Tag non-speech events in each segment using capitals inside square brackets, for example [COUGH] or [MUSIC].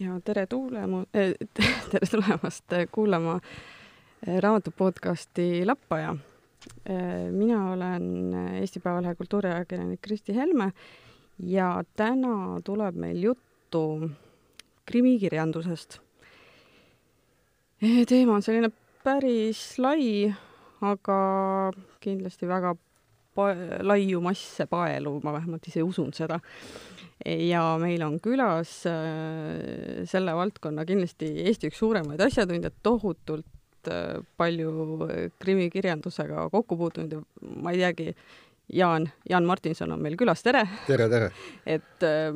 ja tere tuulema äh,, [LAUGHS] tere tulemast kuulama raamatu podcasti Lappaja. mina olen Eesti Päevalehe kultuuriajakirjanik Kristi Helme ja täna tuleb meil juttu krimikirjandusest. teema on selline päris lai, aga kindlasti väga laiu masse paelu, ma vähemalt ise usun seda. Ja meil on külas äh, selle valdkonna kindlasti Eesti üks suuremaid asjatundjaid, tohutult äh, palju krimikirjandusega kokku puutunud ja ma ei teagi, Jaan, Jaan Martinson on meil külas, tere! tere, tere! [LAUGHS] et äh,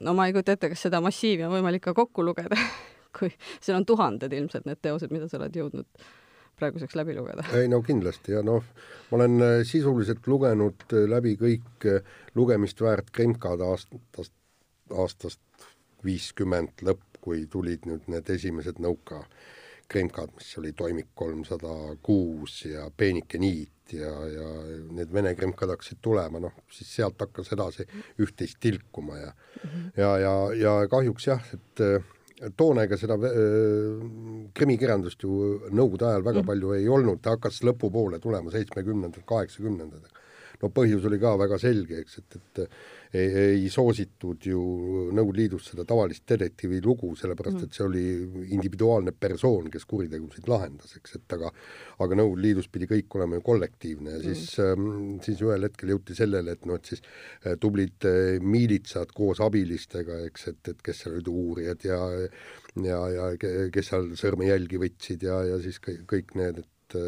no ma ei kujuta ette, kas seda massiivi on võimalik ka kokku lugeda [LAUGHS] kui seal on tuhanded ilmselt need teosed, mida sa oled jõudnud praeguseks läbi lugeda? ei no kindlasti ja noh, ma olen äh, sisuliselt lugenud äh, läbi kõik äh, lugemist väärt Kremkad aastast, aastast viiskümmend lõpp, kui tulid nüüd need esimesed nõuka Kremkad, mis oli toimik kolmsada kuus ja Peenike niit ja, ja need vene kremkad hakkasid tulema, noh siis sealt hakkas edasi üht-teist tilkuma ja mm, -hmm. ja, ja, ja kahjuks jah, et toona ega seda äh, krimikirjandust ju nõukogude ajal väga mm. palju ei olnud, ta hakkas lõpupoole tulema, seitsmekümnendad, kaheksakümnendad. No põhjus oli ka väga selge, eks, et, et ei, ei soositud ju Nõukogude Liidus seda tavalist detektiivi lugu, sellepärast mm. et see oli individuaalne persoon, kes kuritegusid lahendas, eks, et aga aga Nõukogude Liidus pidi kõik olema ju kollektiivne ja siis mm., siis ühel hetkel jõuti sellele, et noh, et siis äh, tublid äh, miilitsad koos abilistega, eks, et, et kes seal olid uurijad ja ja, ja kes seal sõrmejälgi võtsid ja, ja siis kõik, kõik need, et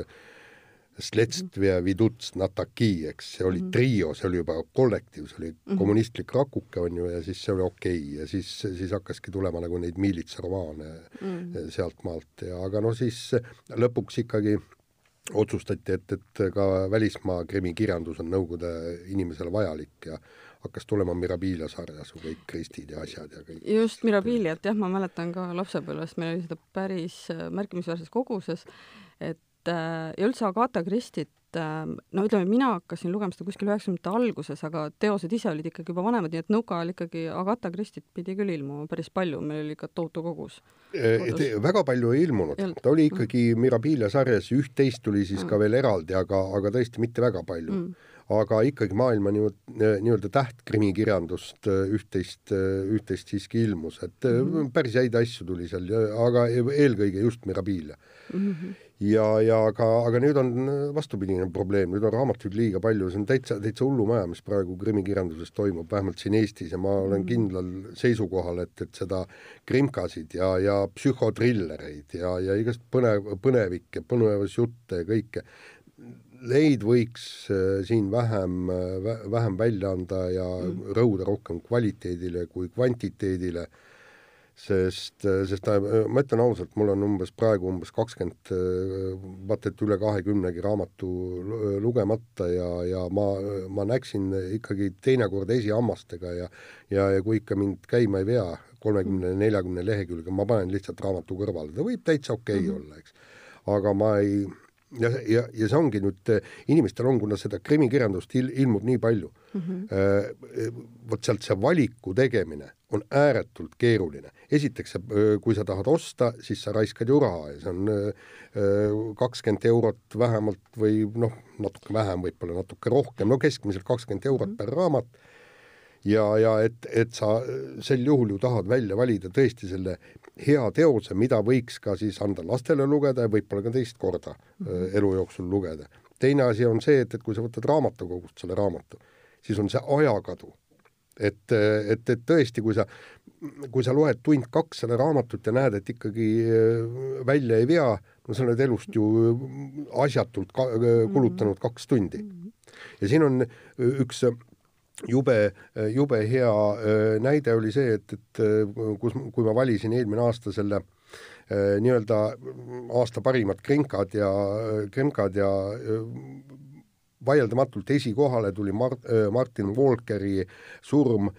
äh, Sletstvia Viduts Nataki, eks, see oli -hmm. trio, see oli juba kollektiiv, see oli mm -hmm. kommunistlik rakuke, on ju, ja siis see oli okei okay. ja siis, siis hakkaski tulema nagu neid miilitsaromaane mm -hmm. sealtmaalt ja aga no siis lõpuks ikkagi otsustati, et, et ka välismaa krimikirjandus on Nõukogude inimesele vajalik ja hakkas tulema Mirabilia sarjas kõik Kristid ja asjad ja kõik. just, Mirabiliat jah, ma mäletan ka lapsepõlvest, meil oli seda päris märkimisväärses koguses, et ja üldse Agatha Christit, äh, no ütleme, mina hakkasin lugema seda kuskil üheksakümnendate alguses, aga teosed ise olid ikkagi juba vanemad, nii et Nõuka ajal ikkagi Agatha Christit pidi küll ilmuma päris palju, meil oli ikka tohutu kogus. Äh, väga palju ei ilmunud, ta oli ikkagi Mirabilia sarjas, üht-teist tuli siis mm. ka veel eraldi, aga, aga tõesti mitte väga palju. Mm. Aga ikkagi maailma nii-öelda nii tähtkrimikirjandust üht-teist, üht-teist siiski ilmus, et mm. päris häid asju tuli seal, aga eelkõige just Mirabilia. Mm. -hmm ja, ja aga, aga nüüd on vastupidine probleem, nüüd on raamatuid liiga palju, see on täitsa, täitsa hullumaja, mis praegu krimikirjanduses toimub, vähemalt siin Eestis ja ma olen mm. kindlal seisukohal, et, et seda krimkasid ja, ja psühhotrillereid ja, ja igast põnev, põnevikke, põnevusjutte ja kõike, neid võiks äh, siin vähem äh,, vähem välja anda ja mm. rõhuda rohkem kvaliteedile kui kvantiteedile sest, sest ma ütlen ausalt, mul on umbes praegu umbes kakskümmend, vaata et üle kahekümnegi raamatu lugemata ja, ja ma, ma näksin ikkagi teinekord esihammastega ja ja, ja kui ikka mind käima ei vea kolmekümne, neljakümne lehekülge, ma panen lihtsalt raamatu kõrvale, ta võib täitsa okei okay mm -hmm. olla, eks. aga ma ei ja, ja, ja see ongi nüüd, inimestel on, kuna seda krimikirjandust il, ilmub nii palju mm, -hmm. vot sealt see valiku tegemine on ääretult keeruline. esiteks, kui sa tahad osta, siis sa raiskad ju raha ja see on kakskümmend eurot vähemalt või noh, natuke vähem, võib-olla natuke rohkem, no keskmiselt kakskümmend eurot -hmm. per raamat ja, ja et, et sa sel juhul ju tahad välja valida tõesti selle hea teose, mida võiks ka siis anda lastele lugeda ja võib-olla ka teist korda mm -hmm. elu jooksul lugeda. teine asi on see, et, et kui sa võtad raamatukogust selle raamatu, siis on see ajakadu. Et, et, et tõesti, kui sa, kui sa loed tund-kaks seda raamatut ja näed, et ikkagi äh, välja ei vea, no sa oled elust ju asjatult ka, kulutanud kaks tundi. Mhm. ja siin on üks jube, jube hea äh, näide oli see, et, et äh, kus, kui ma valisin eelmine aasta selle äh, nii-öelda aasta parimad krenkad ja, krenkad ja vaieldamatult esikohale tuli Mar-, Martin Walkeri surm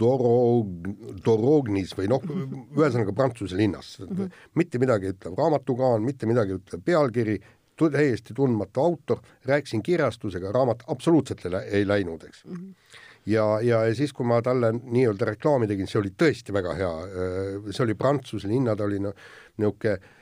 Dorog-, Dorognis või noh, ühesõnaga Prantsuse linnas mm. -hmm. mitte midagi ütlev raamatukaan, mitte midagi ütlev pealkiri, täiesti tundmatu autor, rääkisin kirjastusega, raamat absoluutselt ei, läinud, eks mm. -hmm. ja, ja, ja siis, kui ma talle nii-öelda reklaami tegin, see oli tõesti väga hea, see oli Prantsuse linna, ta oli no niisugune Äh,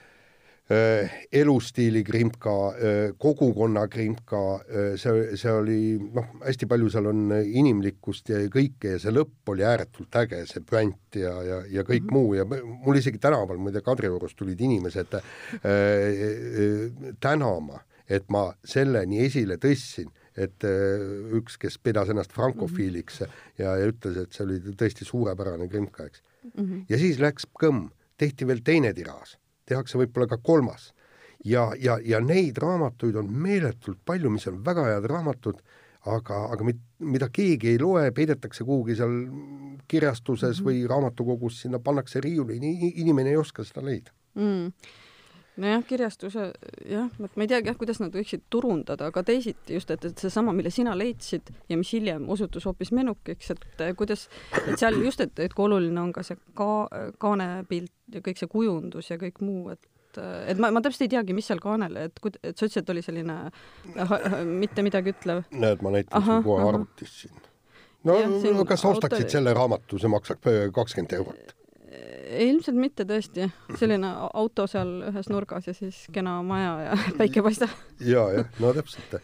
elustiili krimka, äh, kogukonna krimka, äh, see, see oli noh, hästi palju seal on inimlikkust ja kõike ja see lõpp oli ääretult äge, see puänt ja, ja, ja kõik mm -hmm. muu ja mul isegi tänaval, muide Kadriorus tulid inimesed äh, tänama, et ma selle nii esile tõstsin, et äh, üks, kes pidas ennast frankofiiliks -hmm. ja, ja ütles, et see oli tõesti suurepärane krimka, eks mm. -hmm. ja siis läks kõmm, tehti veel teine tiraaž tehakse võib-olla ka kolmas. ja, ja, ja neid raamatuid on meeletult palju, mis on väga head raamatud, aga, aga mit, mida keegi ei loe, peidetakse kuhugi seal kirjastuses mm -hmm. või raamatukogus, sinna pannakse riiulini, inimene ei oska seda leida mm nojah, kirjastuse jah, vot ma ei teagi jah, kuidas nad võiksid turundada, aga teisiti just, et, et seesama, mille sina leidsid ja mis hiljem osutus hoopis menukiks, et kuidas, et seal just, et, et kui oluline on ka see ka-, kaanepilt ja kõik see kujundus ja kõik muu, et et ma, ma täpselt ei teagi, mis seal kaanel, et, et sa ütlesid, et oli selline mitte midagi ütlev. näed, ma näitan sulle kohe arvutis siin. no ja, kas sa ostaksid auto... selle raamatu, see maksab kakskümmend eurot ilmselt mitte tõesti, selline [LAUGHS] auto seal ühes nurgas ja siis kena maja ja [LAUGHS] päike paistab. ja, jah, no täpselt.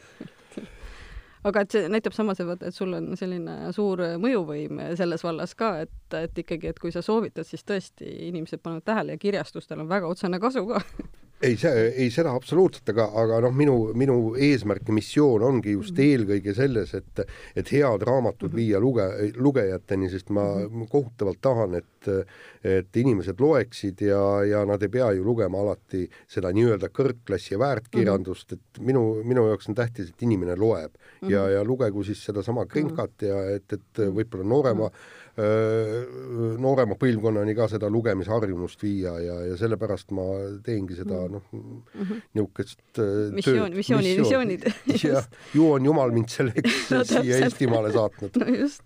Aga et see näitab samas, et sul on selline suur mõjuvõim selles vallas ka, et, et ikkagi, et kui sa soovitad, siis tõesti inimesed panevad tähele ja kirjastustel on väga otsene kasu ka [LAUGHS] ei, see, ei seda absoluutselt, aga, aga noh, minu, minu eesmärk ja missioon ongi just mhm. eelkõige selles, et, et head raamatud mhm. viia luge, lugejateni, sest ma mhm. kohutavalt tahan, et, et inimesed loeksid ja, ja nad ei pea ju lugema alati seda nii-öelda kõrgklassi ja väärtkirjandust, et minu, minu jaoks on tähtis, et inimene loeb ja, ja lugegu siis sedasama Krimkat ja et, et võib-olla noorema mm -hmm noorema põlvkonnani ka seda lugemisharjumust viia ja, ja sellepärast ma teengi seda mm. noh mm -hmm., niisugust missioon, missiooni, missioonid. [LAUGHS] jah, ju on Jumal mind selleks [LAUGHS] no, siia Eestimaale saatnud. no just.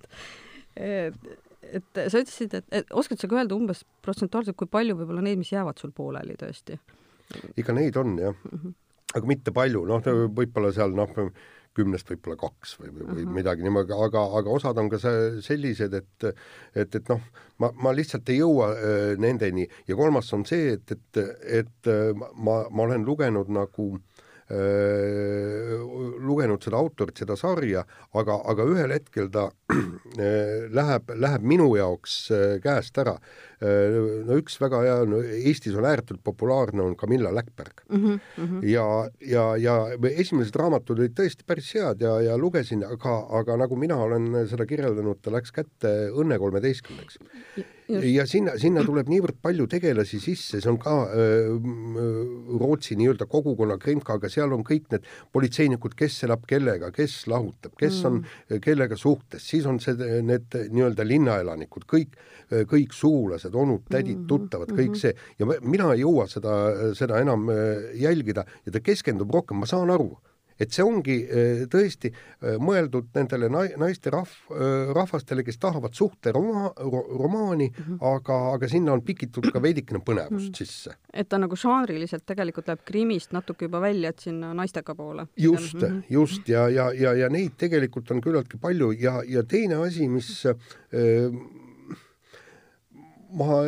et sa ütlesid, et, et oskad sa ka öelda umbes protsentuaalselt, kui palju võib-olla neid, mis jäävad sul pooleli tõesti? ikka neid on jah mm, -hmm. aga mitte palju, noh, võib-olla seal noh, kümnest võib-olla kaks või, või, või midagi niimoodi, aga, aga osad on ka sellised, et et, et noh, ma, ma lihtsalt ei jõua äh, nendeni. Ja kolmas on see, et, et, et ma, ma olen lugenud nagu äh, lugenud seda autorit, seda sarja, aga, aga ühel hetkel ta äh, läheb, läheb minu jaoks äh, käest ära. Äh, no üks väga hea, no Eestis on ääretult populaarne, on Camilla Läckberg mm. -hmm, mm -hmm. ja, ja, ja esimesed raamatud olid tõesti päris head ja, ja lugesin, aga, aga nagu mina olen seda kirjeldanud, ta läks kätte Õnne kolmeteistkümneks ja sinna, sinna tuleb niivõrd palju tegelasi sisse, see on ka öö, Rootsi nii-öelda kogukonna krimka, aga seal on kõik need politseinikud, kes elab kellega, kes lahutab, kes on mm. kellega suhtes, siis on see, need nii-öelda linnaelanikud, kõik, kõik sugulased, onud, tädid, mm-hmm. tuttavad, kõik -hmm. see ja mina ei jõua seda, seda enam jälgida ja ta keskendub rohkem, ma saan aru et see ongi äh, tõesti äh, mõeldud nendele naiste rahv-, äh, rahvastele, kes tahavad suhteroma-, romaani mm, -hmm. aga, aga sinna on pikitud ka veidikene põnevust mm -hmm. sisse. et ta nagu žanriliselt tegelikult läheb krimist natuke juba välja, et sinna naistega poole. just mm, -hmm. just ja, ja, ja, ja neid tegelikult on küllaltki palju ja, ja teine asi, mis äh, ma,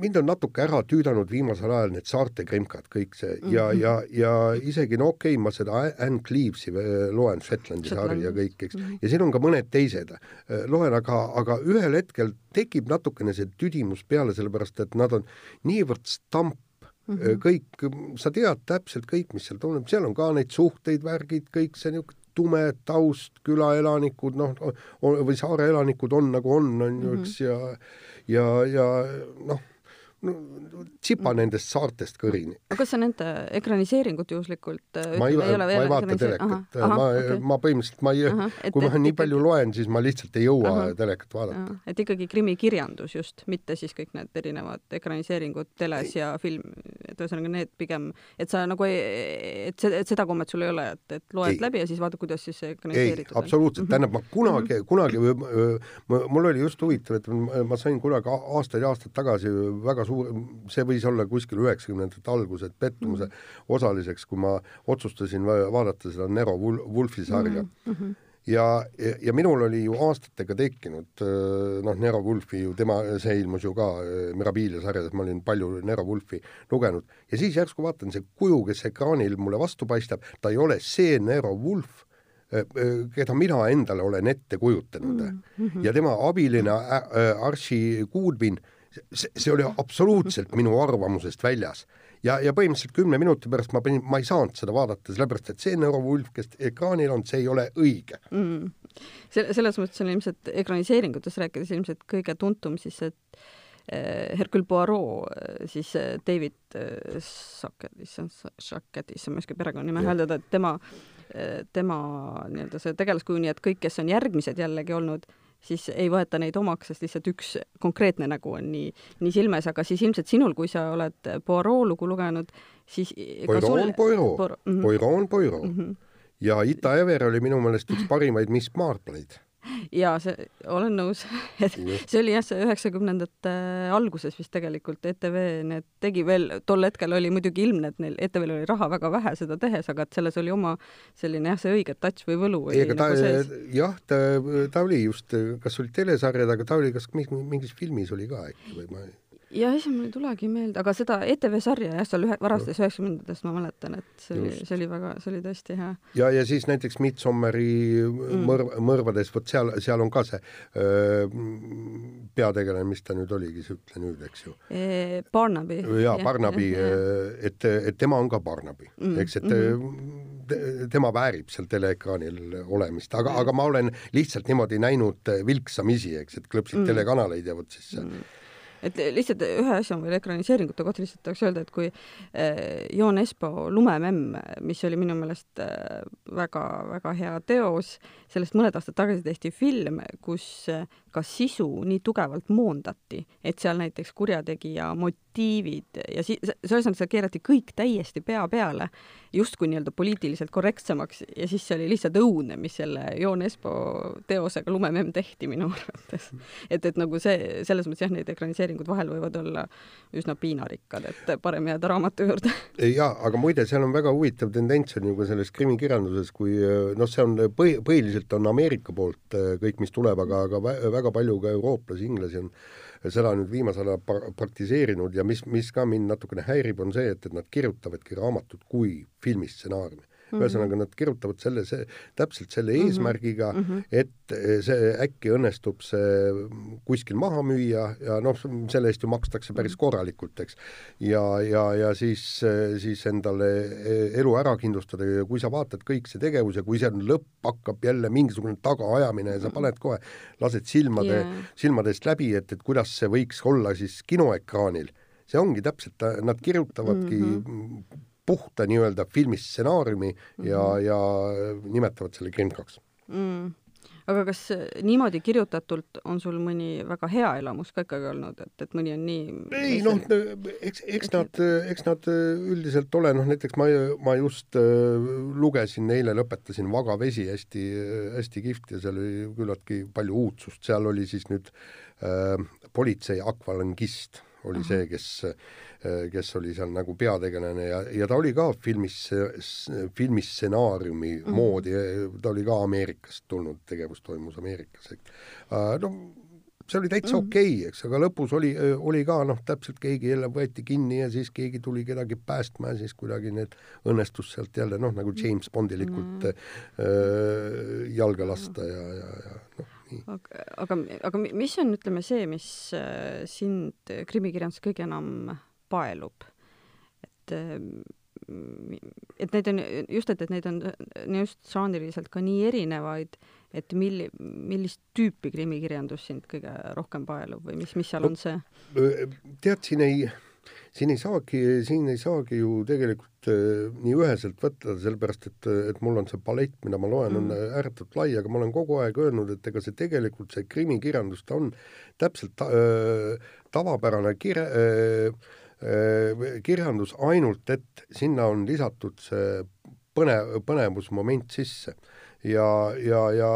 mind on natuke ära tüüdanud viimasel ajal need saarte krimkad, kõik see ja mm, -hmm. ja, ja isegi no okei okay,, ma seda Anne Cleaves'i äh, loen, Shetlandi sari ja kõik, eks mm, -hmm. ja siin on ka mõned teised äh, loen, aga, aga ühel hetkel tekib natukene see tüdimus peale, sellepärast et nad on niivõrd stamp mm -hmm. kõik, sa tead täpselt kõik, mis seal toimub, seal on ka neid suhteid, värgid, kõik see niisugune tume taust, külaelanikud, noh, või saare elanikud on nagu on, on ju, eks, ja ja, ja noh, no tsipa nendest saartest kõrini. aga kas sa nende ekraniseeringut juhuslikult äh, ma ei, ma ei, ei vaata telekat, ma, okay. ma põhimõtteliselt, ma ei, kui ma nii palju loen, siis ma lihtsalt ei jõua aha. telekat vaadata. et ikkagi krimikirjandus just, mitte siis kõik need erinevad ekraniseeringud teles ja film, et ühesõnaga need pigem, et sa nagu ei, et see, et seda kommet sul ei ole, et, et loed ei. läbi ja siis vaatad, kuidas siis see ekraniseeritud on. absoluutselt, mhm. tähendab, ma kunagi, mhm. kunagi, mul oli just huvitav, et ma sain kunagi aastaid ja aastaid tagasi väga suur, see võis olla kuskil üheksakümnendate algused pettumuse mm -hmm. osaliseks, kui ma otsustasin vaadata seda Nero Wolfi sarja mm. -hmm ja, ja, ja minul oli ju aastatega tekkinud noh, Nero Wulfi ju, tema, see ilmus ju ka Mirabilia sarjades, ma olin palju Nero Wulfi lugenud ja siis järsku vaatan, see kuju, kes ekraanil mulle vastu paistab, ta ei ole see Nero Wulf, keda mina endale olen ette kujutanud mm. -hmm. ja tema abiline Archie Goodwin, see, see oli absoluutselt minu arvamusest väljas. Ja, ja põhimõtteliselt kümne minuti pärast ma panin, ma ei saanud seda vaadata, sellepärast et see Neurovulf, kes ekraanil on, see ei ole õige. Mm.. selle, selles mõttes on ilmselt ekraniseeringutes rääkides ilmselt kõige tuntum siis, et eh, Hercule Poirot, eh, siis eh, David Sacketis, Sacketis, ma ei oska perekonnanime hääldada, et tema, tema nii-öelda see tegelaskuju, nii et kõik, kes on järgmised jällegi olnud, siis ei võeta neid omaks, sest lihtsalt üks konkreetne nägu on nii, nii silmes, aga siis ilmselt sinul, kui sa oled Poirot lugu lugenud, siis Poirot sul... on Poirot Poir, mm -hmm. Poirot on Poirot mm. -hmm. ja Ita Ever oli minu meelest üks parimaid Miss Marpleid jaa, see, olen nõus, [LAUGHS] et see oli jah, see üheksakümnendate alguses vist tegelikult ETV need tegi veel, tol hetkel oli muidugi ilmne, et neil ETV-l oli raha väga vähe seda tehes, aga et selles oli oma selline jah, see õige touch või võlu ei, aga ta nagu jah, ta, ta oli just, kas olid telesarjad, aga ta oli kas mingis filmis oli ka äkki või ma ei ja ise mul ei tulegi meelde, aga seda ETV sarja jah, seal ühe, varastes üheksakümnendatest ma mäletan, et see oli, see oli väga, see oli tõesti hea. ja, ja siis näiteks Midsommari mm. mõrv, mõrvades, vot seal, seal on ka see öö, peategelane, mis ta nüüd oligi, sa ütle nüüd, eks ju e,. Barnaby. jaa, Barnaby, et, et tema on ka Barnaby mm., eks, et mm -hmm. tema väärib seal teleekraanil olemist, aga, aga ma olen lihtsalt niimoodi näinud vilksamisi, eks, et klõpsid mm. telekanaleid ja vot siis mm et lihtsalt ühe asja on veel ekraniseeringute kohta lihtsalt tahaks öelda, et kui äh, Joon Espo Lumememm, mis oli minu meelest väga-väga äh, hea teos, sellest mõned aastad tagasi tehti film, kus äh, ka sisu nii tugevalt moondati, et seal näiteks kurjategija motiivid ja si-, ühesõnaga seal keerati kõik täiesti pea peale, justkui nii-öelda poliitiliselt korrektsemaks ja siis see oli lihtsalt õudne, mis selle Joon Espo teosega Lumememm tehti minu arvates. et, et nagu see, selles mõttes jah, need ekraniseeringud vahel võivad olla üsna piinarikkad, et parem jääda raamatu juurde. jaa, aga muide, seal on väga huvitav tendents on ju ka selles krimikirjanduses, kui noh, see on põhi, põhiliselt on Ameerika poolt kõik, mis tuleb, aga, aga väga palju ka eurooplasi, inglasi on seda nüüd viimasel ajal praktiseerinud ja mis, mis ka mind natukene häirib, on see, et, et nad kirjutavadki raamatut kui filmistsenaariumi mm -hmm. ühesõnaga nad kirjutavad selle, see, täpselt selle mm -hmm. eesmärgiga mm, -hmm. et eh, see äkki õnnestub see kuskil maha müüa ja noh, selle eest ju makstakse päris mhm. korralikult, eks. ja, ja, ja siis, siis endale eh, elu ära kindlustada ja kui sa vaatad kõik see tegevus ja kui see lõpp hakkab jälle mingisugune tagaajamine ja sa mhm. paned kohe, lased silmade yeah., silmadest läbi, et, et kuidas see võiks olla siis kinoekraanil see ongi täpselt, nad kirjutavadki mm -hmm puhta nii-öelda filmistsenaariumi mm -hmm. ja, ja nimetavad selle Grimm kaks. Mm. Aga kas niimoodi kirjutatult on sul mõni väga hea elamus ka ikkagi olnud, et, et mõni on nii ei noh, eks, eks nad, eks nad üldiselt ole, noh näiteks ma, ma just äh, lugesin, eile lõpetasin Vaga vesi, hästi, hästi kihvt ja seal oli küllaltki palju uudsust, seal oli siis nüüd äh, politsei akvalangist oli see, kes Äh, kes oli seal nagu peategelane ja, ja ta oli ka filmis, filmis stsenaariumi mm. moodi, ta oli ka Ameerikast tulnud, tegevus toimus Ameerikas, et äh, no see oli täitsa mm. okei okay,, eks, aga lõpus oli, oli ka noh, täpselt keegi jälle võeti kinni ja siis keegi tuli kedagi päästma ja siis kuidagi need õnnestus sealt jälle noh, nagu James Bondilikult mm. äh, jalga lasta ja, ja, ja noh aga, aga, aga mis on, ütleme, see, mis äh, sind krimikirjanduses kõige enam paelub. et et neid on just, et, et neid on just žanriliselt ka nii erinevaid, et milli-, millist tüüpi krimikirjandus sind kõige rohkem paelub või mis, mis seal on see? tead, siin ei, siin ei saagi, siin ei saagi ju tegelikult äh, nii üheselt võtta, sellepärast et, et mul on see palett, mida ma loen mm., on ääretult lai, aga ma olen kogu aeg öelnud, et ega see tegelikult, see krimikirjandus, ta on täpselt ta, äh, tavapärane kire- äh,, Äh, kirjandus ainult, et sinna on lisatud see põnev, põnevusmoment sisse. Ja, ja, ja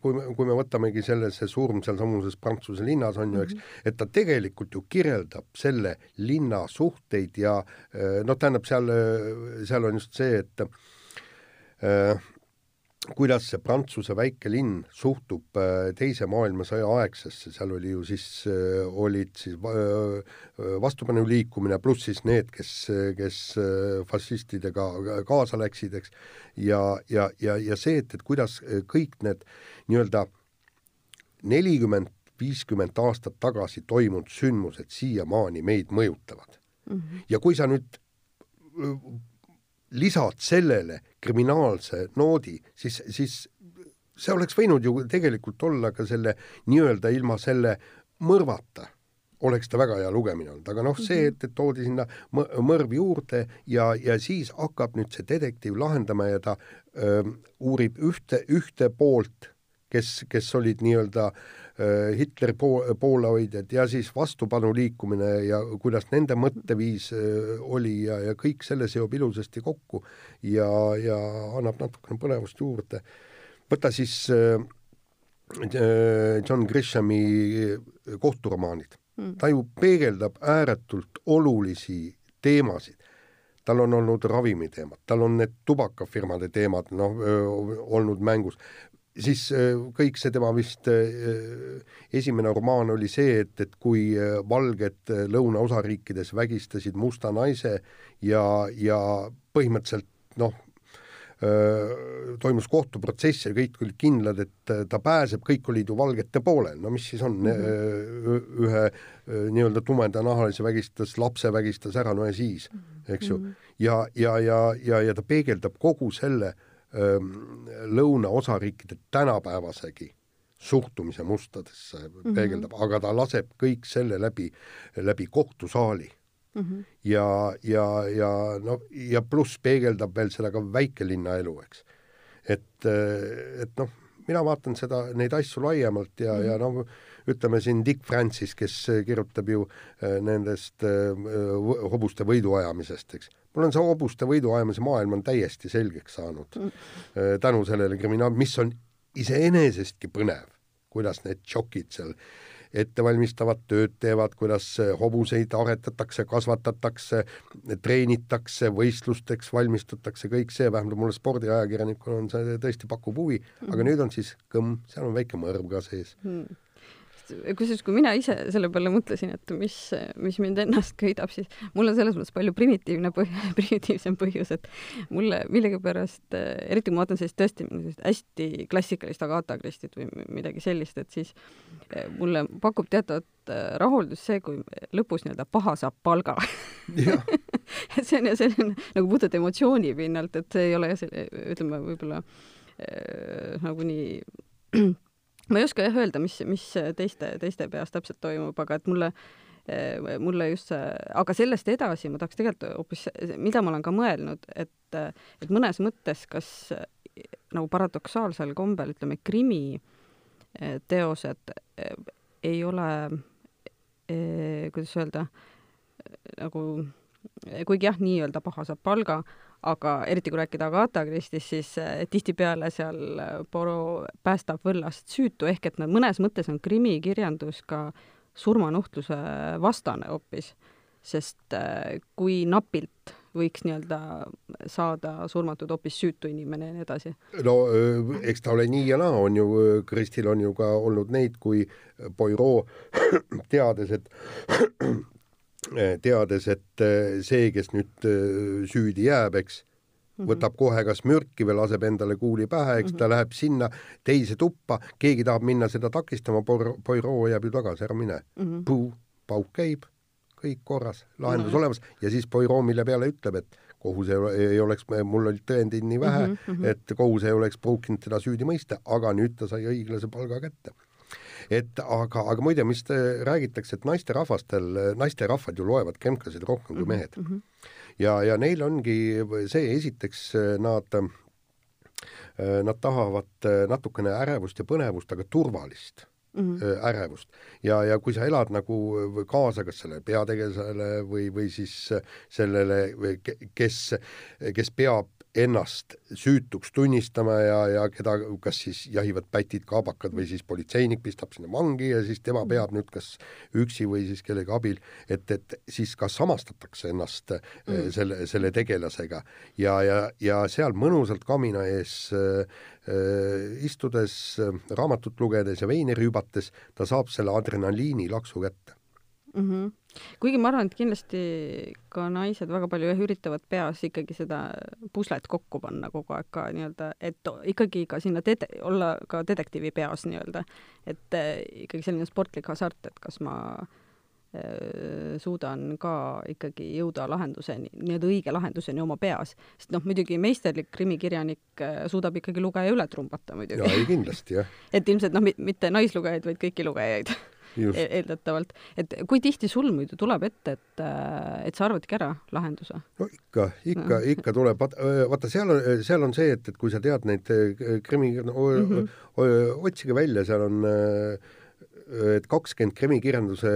kui me, kui me võtamegi selle, see surm sealsamuses Prantsuse linnas on ju, eks, mhm. et ta tegelikult ju kirjeldab selle linna suhteid ja noh, tähendab seal, seal on just see, et äh, kuidas see Prantsuse väike linn suhtub äh, Teise maailmasõja aegsesse, seal oli ju siis, äh, olid siis vastupanuliikumine, pluss siis need, kes, kes fašistidega kaasa läksid, eks, ja, ja, ja, ja see, et, et kuidas kõik need nii-öelda nelikümmend, viiskümmend aastat tagasi toimunud sündmused siiamaani meid mõjutavad mm. -hmm. ja kui sa nüüd lisad sellele kriminaalse noodi, siis, siis see oleks võinud ju tegelikult olla ka selle nii-öelda ilma selle mõrvata. Oleks ta väga hea lugemine olnud, aga noh, see, et, et toodi sinna mõrv juurde ja, ja siis hakkab nüüd see detektiiv lahendama ja ta öö, uurib ühte, ühte poolt, kes, kes olid nii-öelda öö, Äh, Hitleri pool, poolehoidjad ja siis vastupanuliikumine ja kuidas nende mõtteviis äh, oli ja, ja kõik selle seob ilusasti kokku ja, ja annab natukene põnevust juurde. võta siis äh, John Grishami kohturomaanid mm., ta ju peegeldab ääretult olulisi teemasid tal on olnud ravimiteemad, tal on need tubakafirmade teemad, noh, olnud mängus siis äh, kõik see tema vist äh, esimene romaan oli see, et, et kui äh, valged lõunaosariikides vägistasid musta naise ja, ja põhimõtteliselt noh, toimus kohtuprotsess ja kõik olid kindlad, et ta pääseb, kõik olid ju valgete poolel, no mis siis on mm, -hmm. ühe nii-öelda tumedanahalise vägistas, lapse vägistas ära, no ja siis, eks ju. Mhm. ja, ja, ja, ja, ja ta peegeldab kogu selle äh, lõunaosariikide tänapäevasegi suhtumise mustadesse mm -hmm. peegeldab, aga ta laseb kõik selle läbi, läbi kohtusaali mm. -hmm. ja, ja, ja no ja pluss peegeldab veel seda ka väikelinna elu, eks. et, et noh, mina vaatan seda, neid asju laiemalt ja mm, -hmm. ja noh, ütleme siin Dick Francis, kes kirjutab ju nendest hobuste võiduajamisest, eks mul on see hobuste võiduajamise maailm on täiesti selgeks saanud mm. tänu sellele kriminaal, mis on iseenesestki põnev, kuidas need tšokid seal ettevalmistavat tööd teevad, kuidas hobuseid aretatakse, kasvatatakse, treenitakse, võistlusteks valmistutakse, kõik see, vähemalt mulle spordiajakirjanikuna on see tõesti pakub huvi mm., aga nüüd on siis kõmm, seal on väike mõrv ka sees mm kusjuures, kui mina ise selle peale mõtlesin, et mis, mis mind ennast köidab, siis mul on selles mõttes palju primitiivne põh-, [LAUGHS] primitiivsem põhjus, et mulle millegipärast, eriti kui ma vaatan sellist tõesti sellist hästi klassikalist Agatha Christie't või midagi sellist, et siis eh, mulle pakub teatavat eh, rahuldust see, kui lõpus nii-öelda paha saab palga. [LAUGHS] Et see on, see on nagu puhtalt emotsiooni pinnalt, et see ei ole ütleme, võib-olla äh, nagu nii [CLEARS THROAT] ma ei oska jah öelda, mis, mis teiste, teiste peas täpselt toimub, aga et mulle mulle just see, aga sellest edasi ma tahaks tegelikult hoopis, mida ma olen ka mõelnud, et, et mõnes mõttes kas nagu paradoksaalsel kombel, ütleme, krimi teosed ei ole, kuidas öelda, nagu kuigi jah, nii-öelda paha saab palga, aga eriti kui rääkida Agatha Christie'st, siis eh, tihtipeale seal eh, Poro päästab võllast süütu, ehk et nad mõnes mõttes on krimikirjandus ka surmanuhtluse vastane hoopis, sest eh, kui napilt võiks nii-öelda saada surmatud hoopis süütu inimene ja nii edasi. no eks ta ole nii ja naa, on ju, Kristil on ju ka olnud neid, kui Poirot [CLEARS THROAT] teades, et [CLEARS THROAT] teades, et eh, see, kes nüüd eh, süüdi jääb, eks, mhm. võtab kohe kas mürki või laseb endale kuuli pähe, eks -hmm. ta läheb sinna teise tuppa, keegi tahab minna seda takistama, Poirot jääb ju tagasi, ära mine. -hmm. Puu, pauk käib, kõik korras, lahendus olemas ja siis Poirot, mille peale ütleb, et kohus ei, ei oleks, mul olid tõendeid nii vähe mm, -hmm. et kohus ei oleks pruukinud teda süüdi mõista, aga nüüd ta sai õiglase palga kätte et aga, aga muide, mis räägitakse, et naisterahvastel, naisterahvad ju loevad kremklasid rohkem kui mhm, mehed mm. -hmm. ja, ja neil ongi see, esiteks nad Nad tahavad natukene ärevust ja põnevust, aga turvalist mm -hmm. ärevust. ja, ja kui sa elad nagu kaasa kas sellele peategelasele või, või siis sellele, kes, kes peab ennast süütuks tunnistama ja, ja keda, kas siis jahivad pätid, kaabakad või siis politseinik pistab sinna vangi ja siis tema peab nüüd kas üksi või siis kellegi abil, et, et siis ka samastatakse ennast äh, mm. selle, selle tegelasega. Ja, ja, ja seal mõnusalt kamina ees äh, äh istudes, äh, raamatut lugedes ja veini rüübates, ta saab selle adrenaliini laksu kätte mm. -hmm kuigi ma arvan, et kindlasti ka naised väga palju jah, üritavad peas ikkagi seda puslet kokku panna kogu aeg ka nii-öelda, et ikkagi ka sinna dete-, olla ka detektiivi peas nii-öelda. et äh, ikkagi selline sportlik hasart, et kas ma äh, suudan ka ikkagi jõuda lahenduseni, nii-öelda õige lahenduseni oma peas. sest noh, muidugi meisterlik krimikirjanik äh, suudab ikkagi lugeja üle trumbata muidugi. jaa, ei kindlasti, jah. [LAUGHS] et ilmselt noh, mitte naislugejaid, vaid kõiki lugejaid eeldatavalt. et kui tihti sul muidu tuleb ette, et, et sa arvadki ära lahenduse? no ikka, ikka no., ikka tuleb, vaata seal on, seal on see, et, et kui sa tead neid äh, krimi, no, mm -hmm. otsige välja, seal on et kakskümmend krimikirjanduse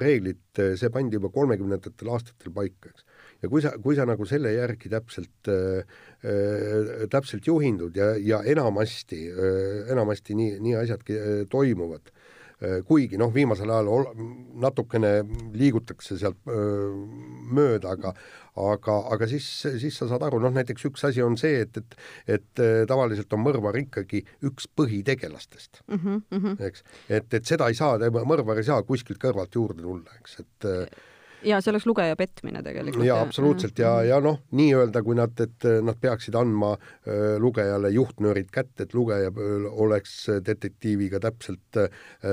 reeglit, see pandi juba kolmekümnendatel aastatel paika, eks. ja kui sa, kui sa nagu selle järgi täpselt äh,, täpselt juhindud ja, ja enamasti äh,, enamasti nii, nii asjadki äh, toimuvad kuigi noh, viimasel ajal natukene liigutakse sealt öö, mööda, aga aga, aga siis, siis sa saad aru, noh näiteks üks asi on see, et, et et äh, tavaliselt on mõrvar ikkagi üks põhitegelastest mm, -hmm. eks, et, et seda ei saa, mõrvar ei saa kuskilt kõrvalt juurde tulla, eks, et äh, ja see oleks lugeja petmine tegelikult. jaa, absoluutselt ja, ja noh, nii-öelda kui nad, et nad peaksid andma äh, lugejale juhtnöörid kätte, et lugeja oleks detektiiviga täpselt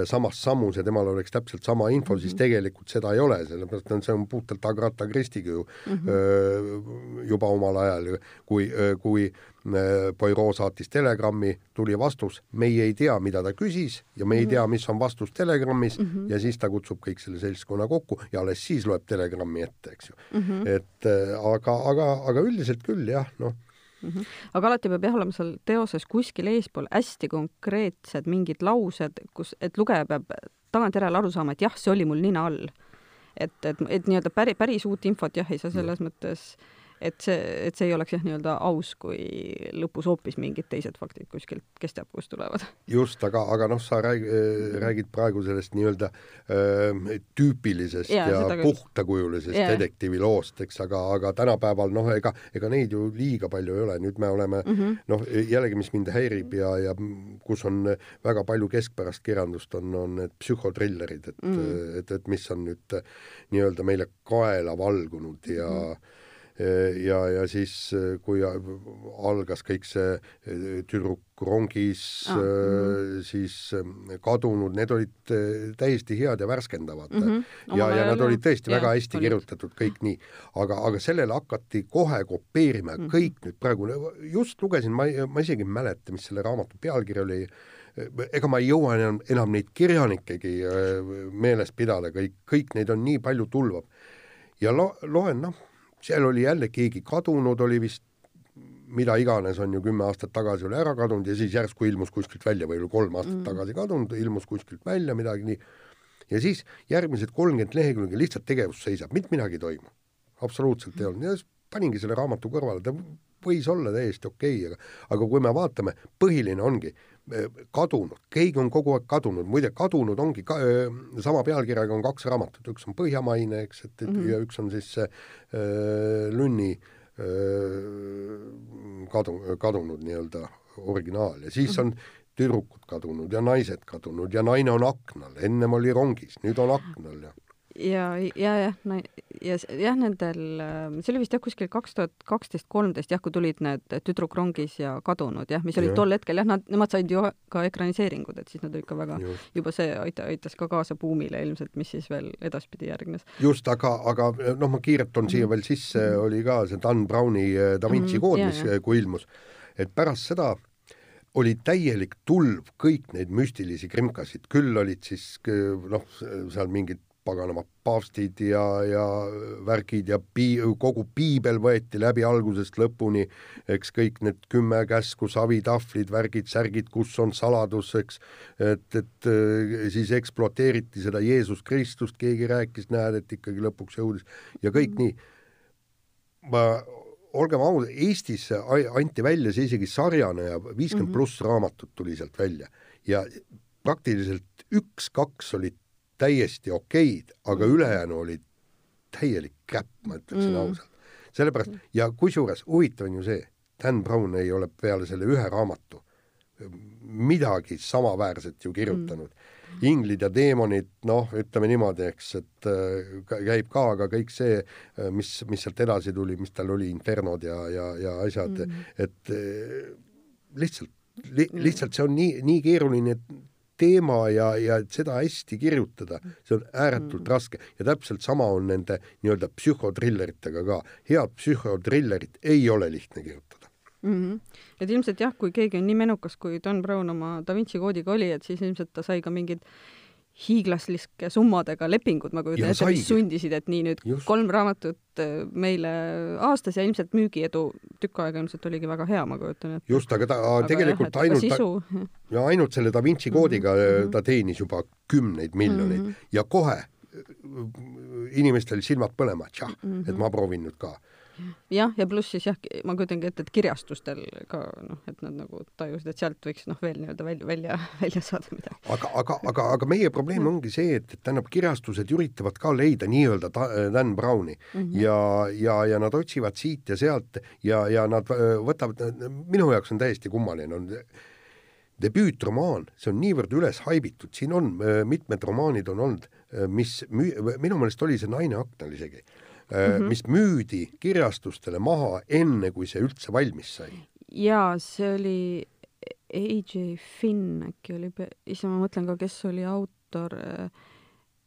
samas sammus ja temal oleks täpselt sama info mm, -hmm. siis mhm. tegelikult seda ei ole, sellepärast et see on puhtalt Agatha Christie'ga ju mm -hmm. juba omal ajal, kui, kui Poirot saatis telegrammi, tuli vastus, meie ei tea, mida ta küsis ja me ei mhm. tea, mis on vastus telegrammis mm -hmm. ja siis ta kutsub kõik selle seltskonna kokku ja alles siis loeb telegrammi ette, eks ju mm. -hmm. et äh, aga, aga, aga üldiselt küll jah, noh Mm -hmm. aga alati peab jah olema seal teoses kuskil eespool hästi konkreetsed mingid laused, kus, et lugeja peab tagantjärele aru saama, et jah, see oli mul nina all. et, et, et nii-öelda päri, päris uut infot jah, ei saa selles mm. mõttes äh, et see, et see ei oleks jah, nii-öelda aus, kui lõpus hoopis mingid teised faktid kuskilt, kes teab, kust tulevad. just, aga, aga noh, sa rääg, räägid praegu sellest nii-öelda tüüpilisest ja, ja puhtakujulisest detektiiviloost, eks, aga, aga tänapäeval noh, ega, ega neid ju liiga palju ei ole, nüüd me oleme mm -hmm. noh, jällegi, mis mind häirib ja, ja kus on väga palju keskpärast kirjandust, on, on need psühhotrillerid, et mm, -hmm. et, et mis on nüüd nii-öelda meile kaela valgunud ja mm -hmm ja, ja siis, kui algas kõik see eh, tüdruk rongis ah, mm. siis eh, kadunud, need olid täiesti head ja värskendavad mm. -hmm. ja, ja nad olid tõesti ja, väga hästi olid. kirjutatud, kõik nii. aga, aga sellele hakati kohe kopeerima mm -hmm. kõik nüüd praegu, just lugesin, ma ma isegi ei mäleta, mis selle raamatu pealkiri oli, ega ma ei jõua enam, enam neid kirjanikegi meeles pidada, kõik, kõik neid on nii palju tulvab. ja lo-, loen, noh seal oli jälle keegi kadunud, oli vist mida iganes on ju kümme aastat tagasi oli ära kadunud ja siis järsku ilmus kuskilt välja või oli kolm aastat mm. tagasi kadunud, ilmus kuskilt välja midagi nii. ja siis järgmised kolmkümmend lehekülge lihtsalt tegevus seisab, mitte midagi ei toimu. absoluutselt mm. ei olnud ja siis paningi selle raamatu kõrvale, ta võis olla täiesti okei okay,, aga aga kui me vaatame, põhiline ongi kadunud, keegi on kogu aeg kadunud, muide kadunud ongi ka, sama pealkirjaga on kaks raamatut, üks on Põhjamaine, eks, et, et mm -hmm. ja üks on siis see äh, Lünni äh, kadu, kadunud nii-öelda originaal. Ja siis -hmm. on tüdrukud kadunud ja naised kadunud ja naine on aknal, ennem oli rongis, nüüd on aknal ja ja, ja jah, no ja jah, nendel, see oli vist jah, kuskil kaks tuhat kaksteist, kolmteist jah, kui tulid need Tüdruk rongis ja Kadunud jah, mis olid ja. tol hetkel jah, nad, nemad said ju ka ekraniseeringud, et siis nad olid ka väga, juba see aita, aitas ka kaasa buumile ilmselt, mis siis veel edaspidi järgnes. just, aga, aga noh, ma kiirelt toon siia mm -hmm. veel sisse mm, -hmm. oli ka see Dan Browni äh, Da Vinci mm -hmm. kood, mis, äh, kui ilmus, et pärast seda oli täielik tulv kõik neid müstilisi krimkasid, küll olid siis noh, seal mingid paganama paavstid ja, ja värgid ja pii-, kogu piibel võeti läbi algusest lõpuni, eks kõik need kümme käsku, savitahvlid, värgid, särgid, kus on saladus, eks, et, et äh, siis ekspluateeriti seda Jeesus Kristust, keegi rääkis, näed, et ikkagi lõpuks jõudis ja kõik mm. nii. ma olgem ausad, Eestis anti välja see isegi sarjana ja viiskümmend mm -hmm. pluss raamatut tuli sealt välja ja praktiliselt üks-kaks olid täiesti okeid, aga mm. ülejäänu olid täielik käpp, ma ütleksin mm. ausalt. sellepärast ja kusjuures huvitav on ju see, Dan Brown ei ole peale selle ühe raamatu midagi samaväärset ju kirjutanud. Mm. Inglid ja teemonid, noh, ütleme niimoodi, eks, et äh, käib ka, aga kõik see, äh, mis, mis sealt edasi tuli, mis tal oli, Infernod ja, ja, ja asjad mm, et äh, lihtsalt li,, lihtsalt see on nii, nii keeruline teema ja, ja seda hästi kirjutada, see on ääretult mm. raske ja täpselt sama on nende nii-öelda psühhotrilleritega ka. head psühhotrillerit ei ole lihtne kirjutada mm. -hmm. et ilmselt jah, kui keegi on nii menukas, kui Don Brown oma Da Vinci koodiga oli, et siis ilmselt ta sai ka mingid hiiglaslike summadega lepingud, ma kujutan ette, mis sundisid, et nii nüüd Just. kolm raamatut äh, meile aastas ja ilmselt müügiedu tükk aega ilmselt oligi väga hea, ma kujutan ette. just, aga ta aga tegelikult jah, ainult sisu... [LAUGHS] ja ainult selle Da Vinci koodiga mm -hmm. ta teenis juba kümneid miljoneid mm -hmm. ja kohe äh, inimestel silmad põlema, tšah mm, -hmm. et ma proovin nüüd ka jah, ja pluss siis jah, ma kujutangi ette, et kirjastustel ka noh, et nad nagu tajusid, et sealt võiks noh, veel nii-öelda välja, välja, välja saada midagi. aga, aga, aga, aga meie probleem mm. ongi see, et, et tähendab, kirjastused üritavad ka leida nii-öelda Dan Browni mm -hmm. ja, ja, ja nad otsivad siit ja sealt ja, ja nad äh, võtavad, minu jaoks on täiesti kummaline, on debüütromaan, see on niivõrd üles haibitud, siin on äh, mitmed romaanid on olnud, äh, mis müü-, minu meelest oli see Naine aknal isegi mm, -hmm. mis müüdi kirjastustele maha enne, kui see üldse valmis sai. jaa, see oli AJ Finn äkki oli, ise ma mõtlen ka, kes oli autor äh,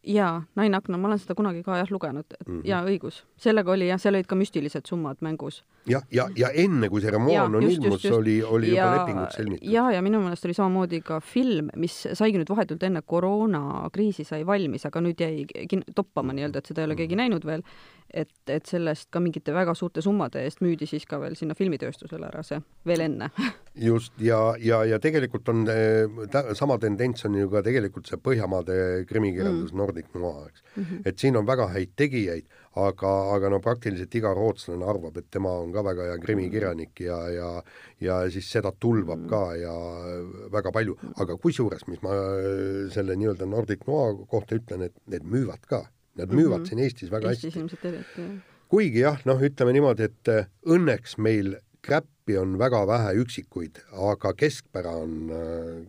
jaa, Naine akna, ma olen seda kunagi ka jah lugenud, mm -hmm. jaa, õigus. sellega oli jah, seal olid ka müstilised summad mängus. jah, ja, ja, ja enne, kui see romaan on ilmus, oli, oli ja, juba lepingud sõlmitud. jaa, ja minu meelest oli samamoodi ka film, mis saigi nüüd vahetult enne koroonakriisi sai valmis, aga nüüd jäi toppama nii-öelda, et seda ei ole keegi mhm. näinud veel, et, et sellest ka mingite väga suurte summade eest müüdi siis ka veel sinna filmitööstusele ära see, veel enne. [LAUGHS] Just, ja, ja, ja tegelikult on äh, sama tendents on ju ka tegelikult see Põhjamaade krimikirjandus mm. Nordic Noir, eks. Mm. -hmm. et siin on väga häid tegijaid, aga, aga no praktiliselt iga rootslane arvab, et tema on ka väga hea krimikirjanik ja, ja ja siis seda tulvab mm. ka ja väga palju, aga kusjuures, mis ma selle nii-öelda Nordic Noir kohta ütlen, et need müüvad ka, nad müüvad mm -hmm. siin Eestis väga Eestis hästi. kuigi jah, noh, ütleme niimoodi, et õnneks meil käppi on väga vähe üksikuid, aga keskpära on,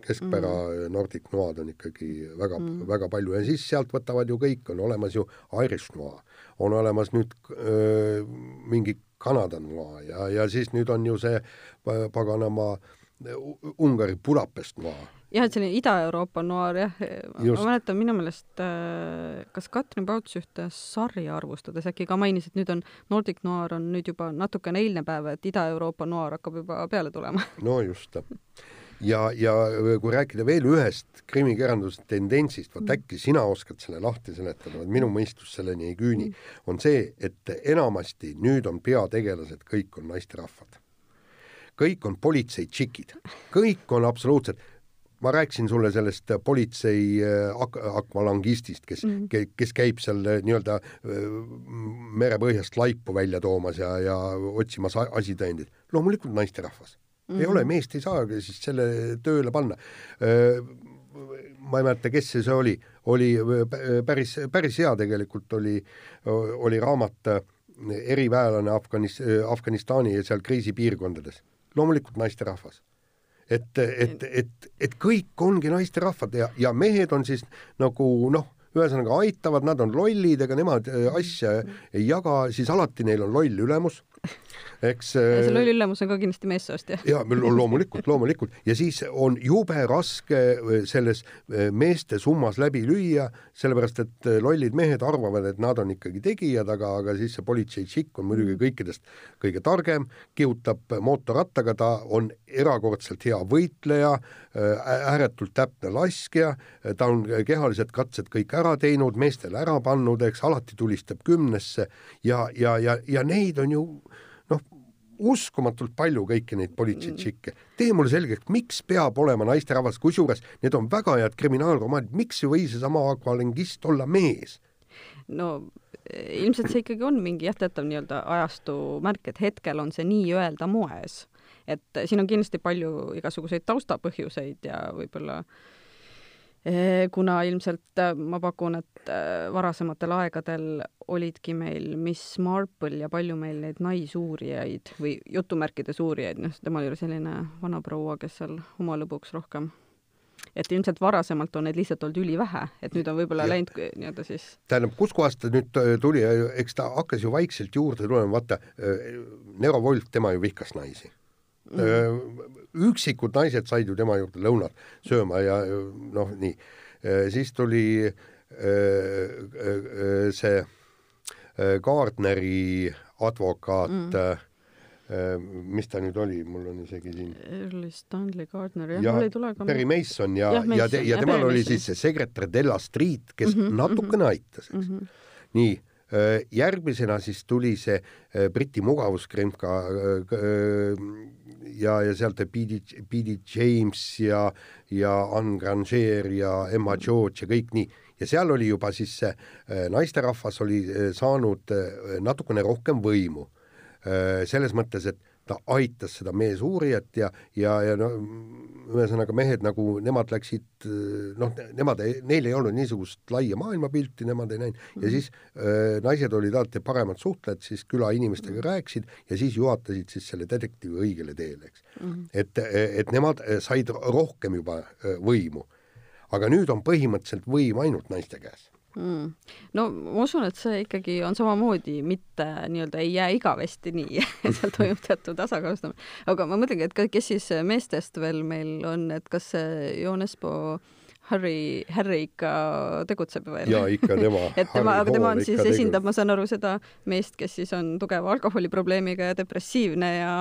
keskpära mm. Nordic Noad on ikkagi väga mm., väga palju ja siis sealt võtavad ju kõik, on olemas ju Irish Noa, on olemas nüüd öö, mingi Kanada Noa ja, ja siis nüüd on ju see paganama Ungari Budapest Noa jah, et selline Ida-Euroopa noir jah, ma mäletan minu meelest äh, kas Katrin Pauts ühte sarja arvustades äkki ka mainis, et nüüd on Nordic noir on nüüd juba natukene eilne päev, et Ida-Euroopa noir hakkab juba peale tulema. [LAUGHS] no just. ja, ja kui rääkida veel ühest krimikirjanduse tendentsist, vot mm. äkki sina oskad selle lahti seletada, minu mõistus selleni ei küüni, mm. on see, et enamasti nüüd on peategelased kõik on naisterahvad kõik on politsei tšikid, kõik on absoluutselt ma rääkisin sulle sellest politsei äh, ak-, akvalangistist, kes mm, -hmm. kes käib seal äh, nii-öelda äh, merepõhjast laipu välja toomas ja, ja otsimas asitõendeid. loomulikult naisterahvas mm. -hmm. ei ole, meest ei saa siis selle tööle panna. ma ei mäleta, kes see oli, oli päris, päris hea tegelikult oli, oli raamat Eriväelane Afganis-, Afganistani ja seal kriisipiirkondades. loomulikult naisterahvas et, et, et, et kõik ongi naisterahvad ja, ja mehed on siis nagu noh, ühesõnaga aitavad, nad on lollid, ega nemad äh, asja ei jaga, siis alati neil on loll ülemus [LAUGHS] eks see loll ülemus on ka kindlasti meessoost, jah? jaa, [LAUGHS] loomulikult, loomulikult. ja siis on jube raske äh, selles äh, meeste summas läbi lüüa, sellepärast et äh, lollid mehed arvavad, et nad on ikkagi tegijad, aga, aga siis see politsei tšikk on muidugi mm. kõikidest kõige targem, kihutab mootorrattaga, ta on erakordselt hea võitleja, ääretult täpne laskja, ta on kehalised katsed kõik ära teinud, meestele ära pannud, eks, alati tulistab kümnesse ja, ja, ja, ja neid on ju uskumatult palju kõiki neid politseitšikke. tee mulle selgeks, miks peab olema naisterahvas, kusjuures need on väga head kriminaalromaanid, miks ei või seesama akvalangist olla mees? no ilmselt see ikkagi on mingi jah, teatav nii-öelda ajastu märk, et hetkel on see nii-öelda moes. et siin on kindlasti palju igasuguseid taustapõhjuseid ja võib-olla eh, kuna ilmselt eh, ma pakun, et eh, varasematel aegadel olidki meil Miss Marple ja palju meil neid naisuurijaid või jutumärkides uurijaid, noh, tema oli selline vanaproua, kes seal oma lõbuks rohkem. Et ilmselt varasemalt on neid lihtsalt olnud ülivähe, et nüüd on võib-olla läinud nii-öelda siis tähendab, kuskohast ta nüüd äh, tuli, eks ta hakkas ju vaikselt juurde tulema, vaata, äh, Nero Wolf, tema ju vihkas naisi. Üksikud naised said ju tema juurde lõunat sööma ja noh, nii. siis tuli see Gardneri advokaat mm mis ta nüüd oli, mul on isegi siin. Early Stanley Gardner, jah ja,, mul ei tule ka. Perry Mason ja, ja, ja, te, ja temal oli siis see sekretär Della Street, kes mm -hmm, natukene mm -hmm. aitas, eks mm. -hmm. nii, järgmisena siis tuli see äh, Briti mugavuskrimka ja, ja sealt B.D. B.D. James ja, ja Anne Granger ja Emma George ja kõik nii ja seal oli juba siis see naisterahvas oli saanud natukene rohkem võimu Äh, selles mõttes, et ta aitas seda meesuurijat ja, ja, ja no ühesõnaga mehed nagu nemad läksid noh, nemad, neil ei olnud niisugust laia maailmapilti, nemad ei näinud mm -hmm. ja mhm. siis äh, naised olid alati paremad suhtlejad, siis külainimestega mm -hmm. rääkisid ja siis juhatasid siis selle detektiivi õigele teele, eks mm. -hmm. et, et nemad said rohkem juba äh, võimu. aga nüüd on põhimõtteliselt võim ainult naiste käes mm.. no ma usun, et see ikkagi on samamoodi, mitte nii-öelda ei jää igavesti nii [LAUGHS] seal toimub teatud tasakaalustamine. aga ma mõtlengi, et kes siis meestest veel meil on, et kas see Joon Espo Harry, Harry ikka tegutseb veel. jaa, ikka tema [LAUGHS] et tema, aga tema on siis, esindab, ma saan aru, seda meest, kes siis on tugeva alkoholiprobleemiga ja depressiivne ja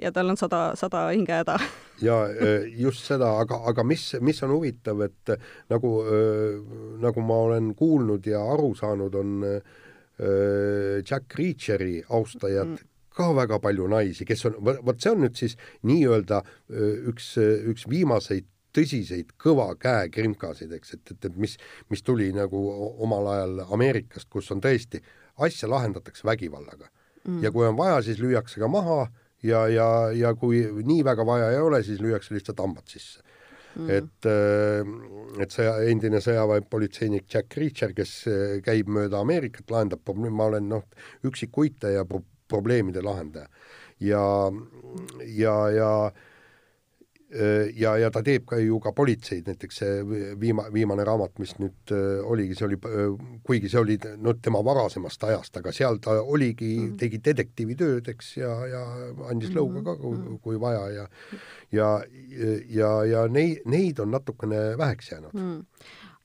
ja tal on sada, sada hingehäda. [LAUGHS] ja e, just seda, aga, aga mis, mis on huvitav, et nagu, nagu ma olen kuulnud ja aru saanud, on e, Jack Reacheri austajad mm ka väga palju naisi, kes on, vot see on nüüd siis nii-öelda üks, üks viimaseid tõsiseid kõva käe krimkasid, eks, et, et, et mis, mis tuli nagu omal ajal Ameerikast, kus on tõesti, asja lahendatakse vägivallaga. Mm.. ja kui on vaja, siis lüüakse ka maha ja, ja, ja kui nii väga vaja ei ole, siis lüüakse lihtsalt hambad sisse. Mm.. et, äh, et see endine sõjaväepolitseinik Jack Reacher, kes äh, käib mööda Ameerikat, lahendab probleeme, ma olen noh, üksik uitaja pro, probleemide lahendaja. ja, ja, ja ja, ja ta teeb ka ju ka politseid, näiteks see viima-, viimane raamat, mis nüüd äh, oligi, see oli, äh, kuigi see oli no tema varasemast ajast, aga seal ta oligi mm, -hmm. tegi detektiivitööd, eks, ja, ja andis mm -hmm. lõuga ka, kui, mhm. kui vaja ja ja, ja, ja neid, neid on natukene väheks jäänud mm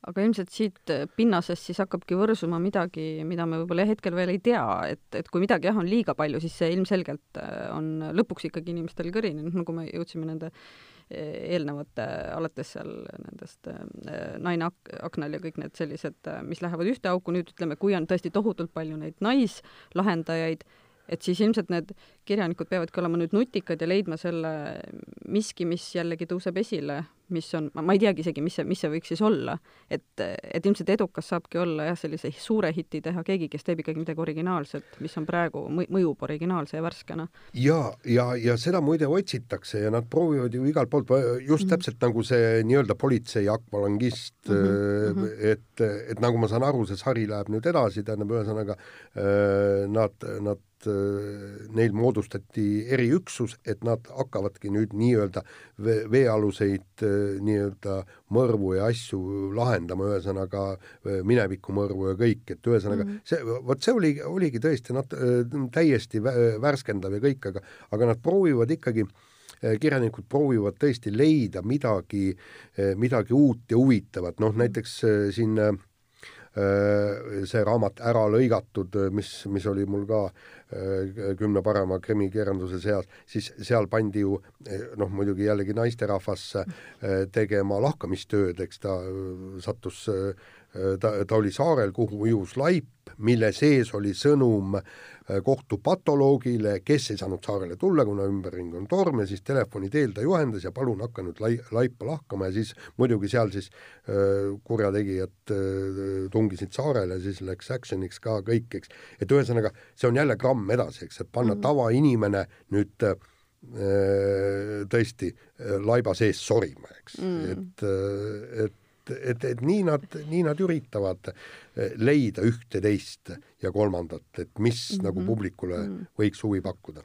aga ilmselt siit pinnasest siis hakkabki võrsuma midagi, mida me võib-olla hetkel veel ei tea, et, et kui midagi jah, on liiga palju, siis see ilmselgelt on lõpuks ikkagi inimestel kõrinenud, nagu me jõudsime nende eelnevate, alates seal nendest äh, Naine ak-, aknal ja kõik need sellised, mis lähevad ühte auku, nüüd ütleme, kui on tõesti tohutult palju neid naislahendajaid, et siis ilmselt need kirjanikud peavadki olema nüüd nutikad ja leidma selle miski, mis jällegi tõuseb esile, mis on, ma ei teagi isegi, mis see, mis see võiks siis olla. et, et ilmselt edukas saabki olla jah, sellise suure hiti teha keegi, kes teeb ikkagi midagi originaalset, mis on praegu, mõjub originaalse ja värskena. ja, ja, ja seda muide otsitakse ja nad proovivad ju igalt poolt, just mm -hmm. täpselt nagu see nii-öelda politsei akvalangist mm, -hmm. et, et nagu ma saan aru, see sari läheb nüüd edasi, tähendab, ühesõnaga äh, nad, nad Äh, neil moodustati eriüksus, et nad hakkavadki nüüd nii-öelda veealuseid äh, nii-öelda mõrvu ja asju lahendama, ühesõnaga äh, minevikumõrvu ja kõik, et ühesõnaga mm -hmm. see, vot see oli, oligi tõesti nat-, täiesti värskendav ja kõik, aga, aga nad proovivad ikkagi kirjanikud proovivad tõesti leida midagi, midagi uut ja huvitavat, noh näiteks siin see raamat Ära lõigatud, mis, mis oli mul ka äh, Äh, kümne parema krimikirjanduse seas, siis seal pandi ju noh, muidugi jällegi naisterahvas äh, tegema lahkamistööd, eks ta äh, sattus ta, ta oli saarel, kuhu ujus laip, mille sees oli sõnum äh, kohtupatoloogile, kes ei saanud saarele tulla, kuna ümberring on torm ja siis telefoni teel ta juhendas ja palun hakka nüüd lai-, laipa lahkama ja siis muidugi seal siis äh, kurjategijad äh, tungisid saarele, siis läks action'iks ka kõik, eks. et ühesõnaga, see on jälle gramm edasi, eks, et panna mm -hmm. tavainimene nüüd äh, tõesti äh, laiba sees sorima, eks mm., et, äh, et et, et nii nad, nii nad üritavad eh, leida ühte-teist ja kolmandat, et mis mm -hmm. nagu publikule mm -hmm. võiks huvi pakkuda.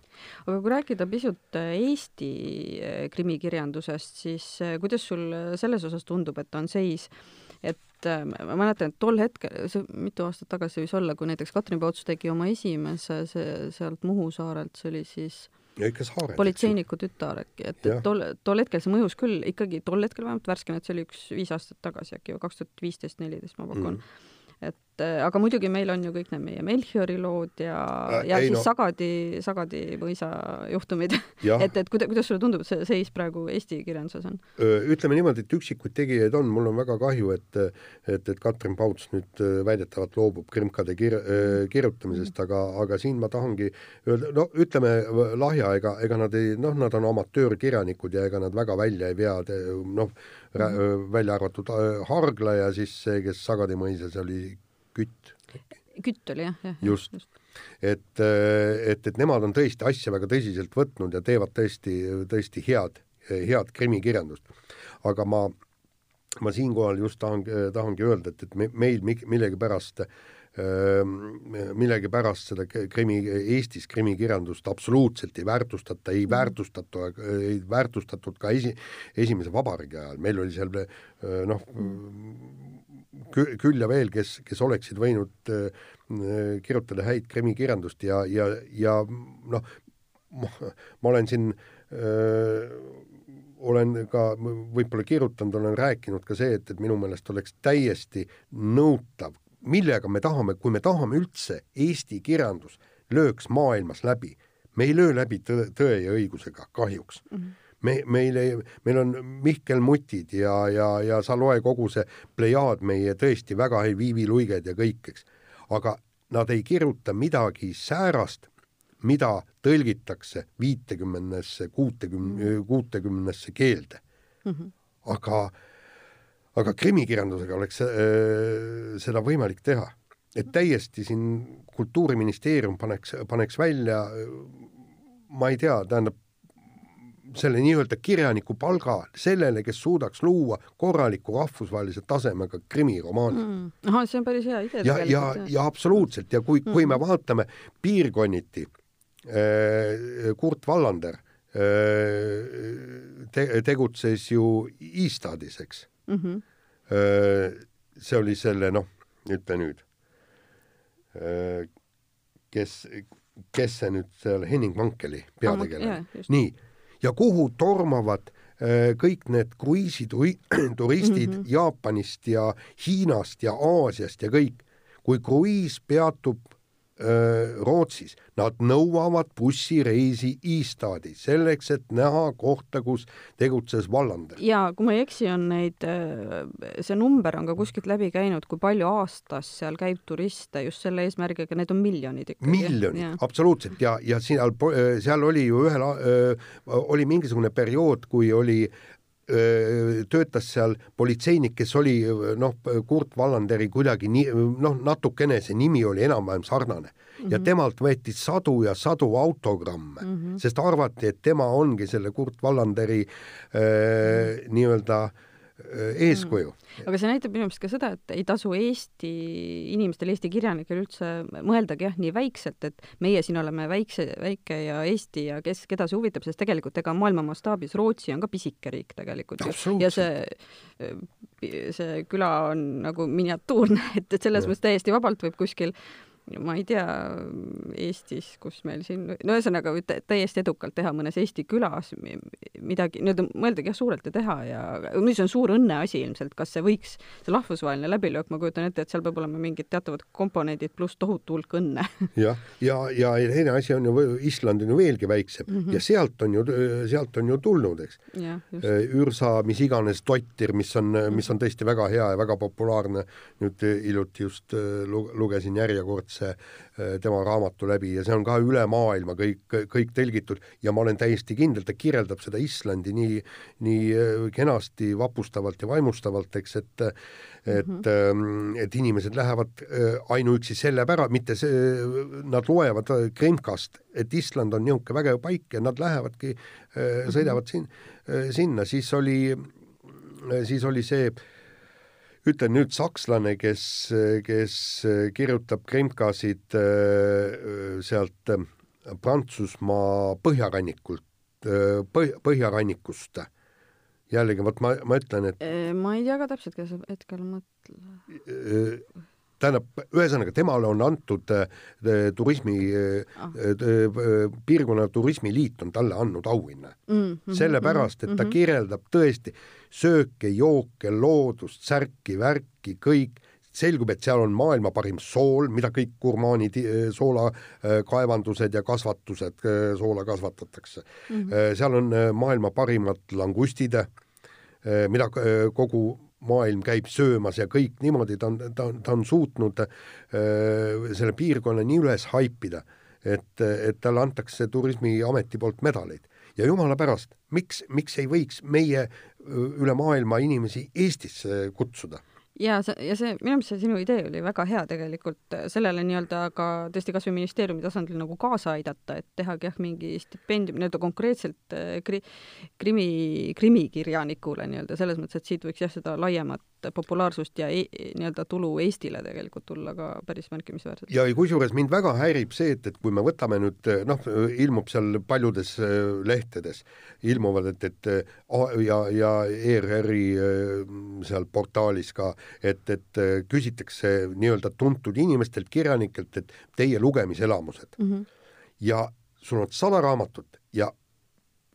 aga kui rääkida pisut eh, Eesti eh, krimikirjandusest, siis kuidas sul selles osas tundub, et on seis, et ma mäletan, et tol hetkel, see mitu aastat tagasi võis olla, kui näiteks Katrin Pauts tegi oma esimese see sealt Muhu saarelt, see oli siis ja ikka saared. politseiniku tütar äkki, et, et tol, tol hetkel see mõjus küll ikkagi tol hetkel vähemalt värskena, et see oli üks viis aastat tagasi äkki või kaks tuhat viisteist, neliteist ma pakun. Mm et äh, aga muidugi meil on ju kõik need meie Melchiori lood ja äh,, ja ei, siis no. Sagadi, Sagadi mõisa juhtumid [LAUGHS] et, et kuida-, kuidas sulle tundub, et see seis praegu Eesti kirjanduses on? ütleme niimoodi, et üksikuid tegijaid on, mul on väga kahju, et et, et Katrin Pauts nüüd väidetavalt loobub krimkade kir-, kirjutamisest, aga, aga siin ma tahangi öelda, no ütleme, Lahja, ega, ega nad ei, noh, nad on amatöörkirjanikud ja ega nad väga välja ei vea, noh, mm. välja arvatud Hargla ja siis see, kes Sagadi mõisas oli Kütt. Kütt oli jah, jah. just, just., et, et, et nemad on tõesti asja väga tõsiselt võtnud ja teevad tõesti, tõesti head, head krimikirjandust. aga ma, ma siinkohal just tahan, tahangi öelda, et, et me, meil millegipärast millegipärast seda krimi, Eestis krimikirjandust absoluutselt ei väärtustata, ei mhm. väärtustata, ei väärtustatud ka esi, esimese vabariigi ajal, meil oli seal noh, küll ja veel, kes, kes oleksid võinud äh, kirjutada häid krimikirjandust ja, ja, ja noh, ma olen siin öö, olen ka võib-olla kirjutanud, olen rääkinud ka see, et, et minu meelest oleks täiesti nõutav, millega me tahame, kui me tahame üldse Eesti kirjandus lööks maailmas läbi, me ei löö läbi tõe, tõe ja õigusega kahjuks mm. -hmm me, meil ei, meil on Mihkel Mutid ja, ja, ja sa loe kogu see plejaad meie tõesti väga häid Viivi Luiged ja kõik, eks. aga nad ei kirjuta midagi säärast, mida tõlgitakse viitekümnesse, kuutekümne, kuutekümnesse keelde mm. -hmm. aga, aga krimikirjandusega oleks äh, seda võimalik teha. et täiesti siin Kultuuriministeerium paneks, paneks välja ma ei tea, tähendab, selle nii-öelda kirjaniku palga sellele, kes suudaks luua korraliku rahvusvahelise tasemega krimiromaani mm.. ahah, see on päris hea idee. ja, ja, ja absoluutselt ja kui mm., kui me vaatame piirkonniti äh,, Kurt Wallander äh, te, tegutses ju Istadis, eks mm. -hmm. See oli selle, noh, ütle nüüd äh,, kes, kes see nüüd seal, Henning Mankeli peategelane, nii ja kuhu tormavad äh, kõik need kruiisituristid [CLEARS THROAT] mm -hmm. Jaapanist ja Hiinast ja Aasiast ja kõik. kui kruiis peatub Rootsis, nad nõuavad bussireisi Istadi selleks, et näha kohta, kus tegutses Wallander. ja kui ma ei eksi, on neid, see number on ka kuskilt läbi käinud, kui palju aastas seal käib turiste just selle eesmärgiga, need on miljonid ikkagi. miljonid, absoluutselt ja, ja seal, seal oli ju ühel, oli mingisugune periood, kui oli töötas seal politseinik, kes oli noh, Kurt Wallanderi kuidagi nii noh, natukene see nimi oli enam-vähem sarnane mm -hmm. ja mhm. temalt võeti sadu ja sadu autogramme mm, -hmm. sest arvati, et tema ongi selle Kurt Wallanderi äh, nii-öelda äh, Äh, eeskuju. Mm.. aga see näitab minu meelest ka seda, et ei tasu Eesti inimestel, Eesti kirjanikel üldse mõeldagi jah, nii väikselt, et meie siin oleme väikse, väike ja Eesti ja kes, keda see huvitab, sest tegelikult ega maailma mastaabis Rootsi on ka pisike riik tegelikult ja see, see küla on nagu miniatuurne, [LAUGHS] et, et selles mõttes täiesti vabalt võib kuskil ma ei tea, Eestis, kus meil siin, no ühesõnaga täiesti edukalt teha mõnes Eesti külas midagi, nii-öelda mõeldagi jah, suurelt ja teha ja mis on suur õnneasi ilmselt, kas see võiks, see rahvusvaheline läbilöök, ma kujutan ette, et seal peab olema mingid teatavad komponendid pluss tohutu hulk õnne. jah, ja, ja, ja teine asi on ju, Island on ju veelgi väiksem mm -hmm. ja sealt on ju, sealt on ju tulnud, eks. Ürsa, mis iganes Tottir, mis on, mis on tõesti väga hea ja väga populaarne, nüüd hiljuti just lugesin järjekordselt see äh, tema raamatu läbi ja see on ka üle maailma kõik, kõik tõlgitud ja ma olen täiesti kindel, ta kirjeldab seda Islandi nii, nii äh, kenasti, vapustavalt ja vaimustavalt, eks, et et mm, -hmm. et inimesed lähevad äh, ainuüksi selle pära-, mitte see, nad loevad Kremkast, et Island on niisugune vägev paik ja nad lähevadki, mhm. sõidavad siin, sinna, siis oli, siis oli see äh, ütlen nüüd sakslane, kes, kes kirjutab kremkasid äh, sealt äh, Prantsusmaa põhjarannikult, äh, põh-, põhjarannikust. jällegi, vot ma, ma ütlen, et ma ei tea ka täpselt, kes hetkel mõtleb tähendab, ühesõnaga temale on antud turismi ah. piirkonna turismiliit on talle andnud auhinna mm. -hmm, sellepärast, et ta mm -hmm. kirjeldab tõesti sööke, jooke, loodust, särki, värki, kõik selgub, et seal on maailma parim sool, mida kõik gurmaanid, soolakaevandused ja kasvatused, soola kasvatatakse mm. -hmm. seal on maailma parimad langustid, mida kogu maailm käib söömas ja kõik niimoodi, ta on, ta on, ta on suutnud äh, selle piirkonna nii üles haipida, et, et talle antakse Turismiameti poolt medaleid. ja jumala pärast, miks, miks ei võiks meie üle maailma inimesi Eestisse kutsuda. Ja see, ja see, minu meelest see sinu idee oli väga hea tegelikult äh, sellele nii-öelda ka tõesti kas või ministeeriumi tasandil nagu kaasa aidata, et tehagi jah, mingi stipendium nii-öelda konkreetselt äh, kri-, krimi, krimikirjanikule nii-öelda, selles mõttes, et siit võiks jah, seda laiemat populaarsust ja e nii-öelda tulu Eestile tegelikult tulla ka päris märkimisväärselt. ja kusjuures mind väga häirib see, et, et kui me võtame nüüd noh, ilmub seal paljudes äh, lehtedes, ilmuvad, et, et ja, ja ERR-i seal portaalis ka et, et äh, küsitakse nii-öelda tuntud inimestelt, kirjanikelt, et teie lugemiselamused mm. -hmm. ja sul on sada raamatut ja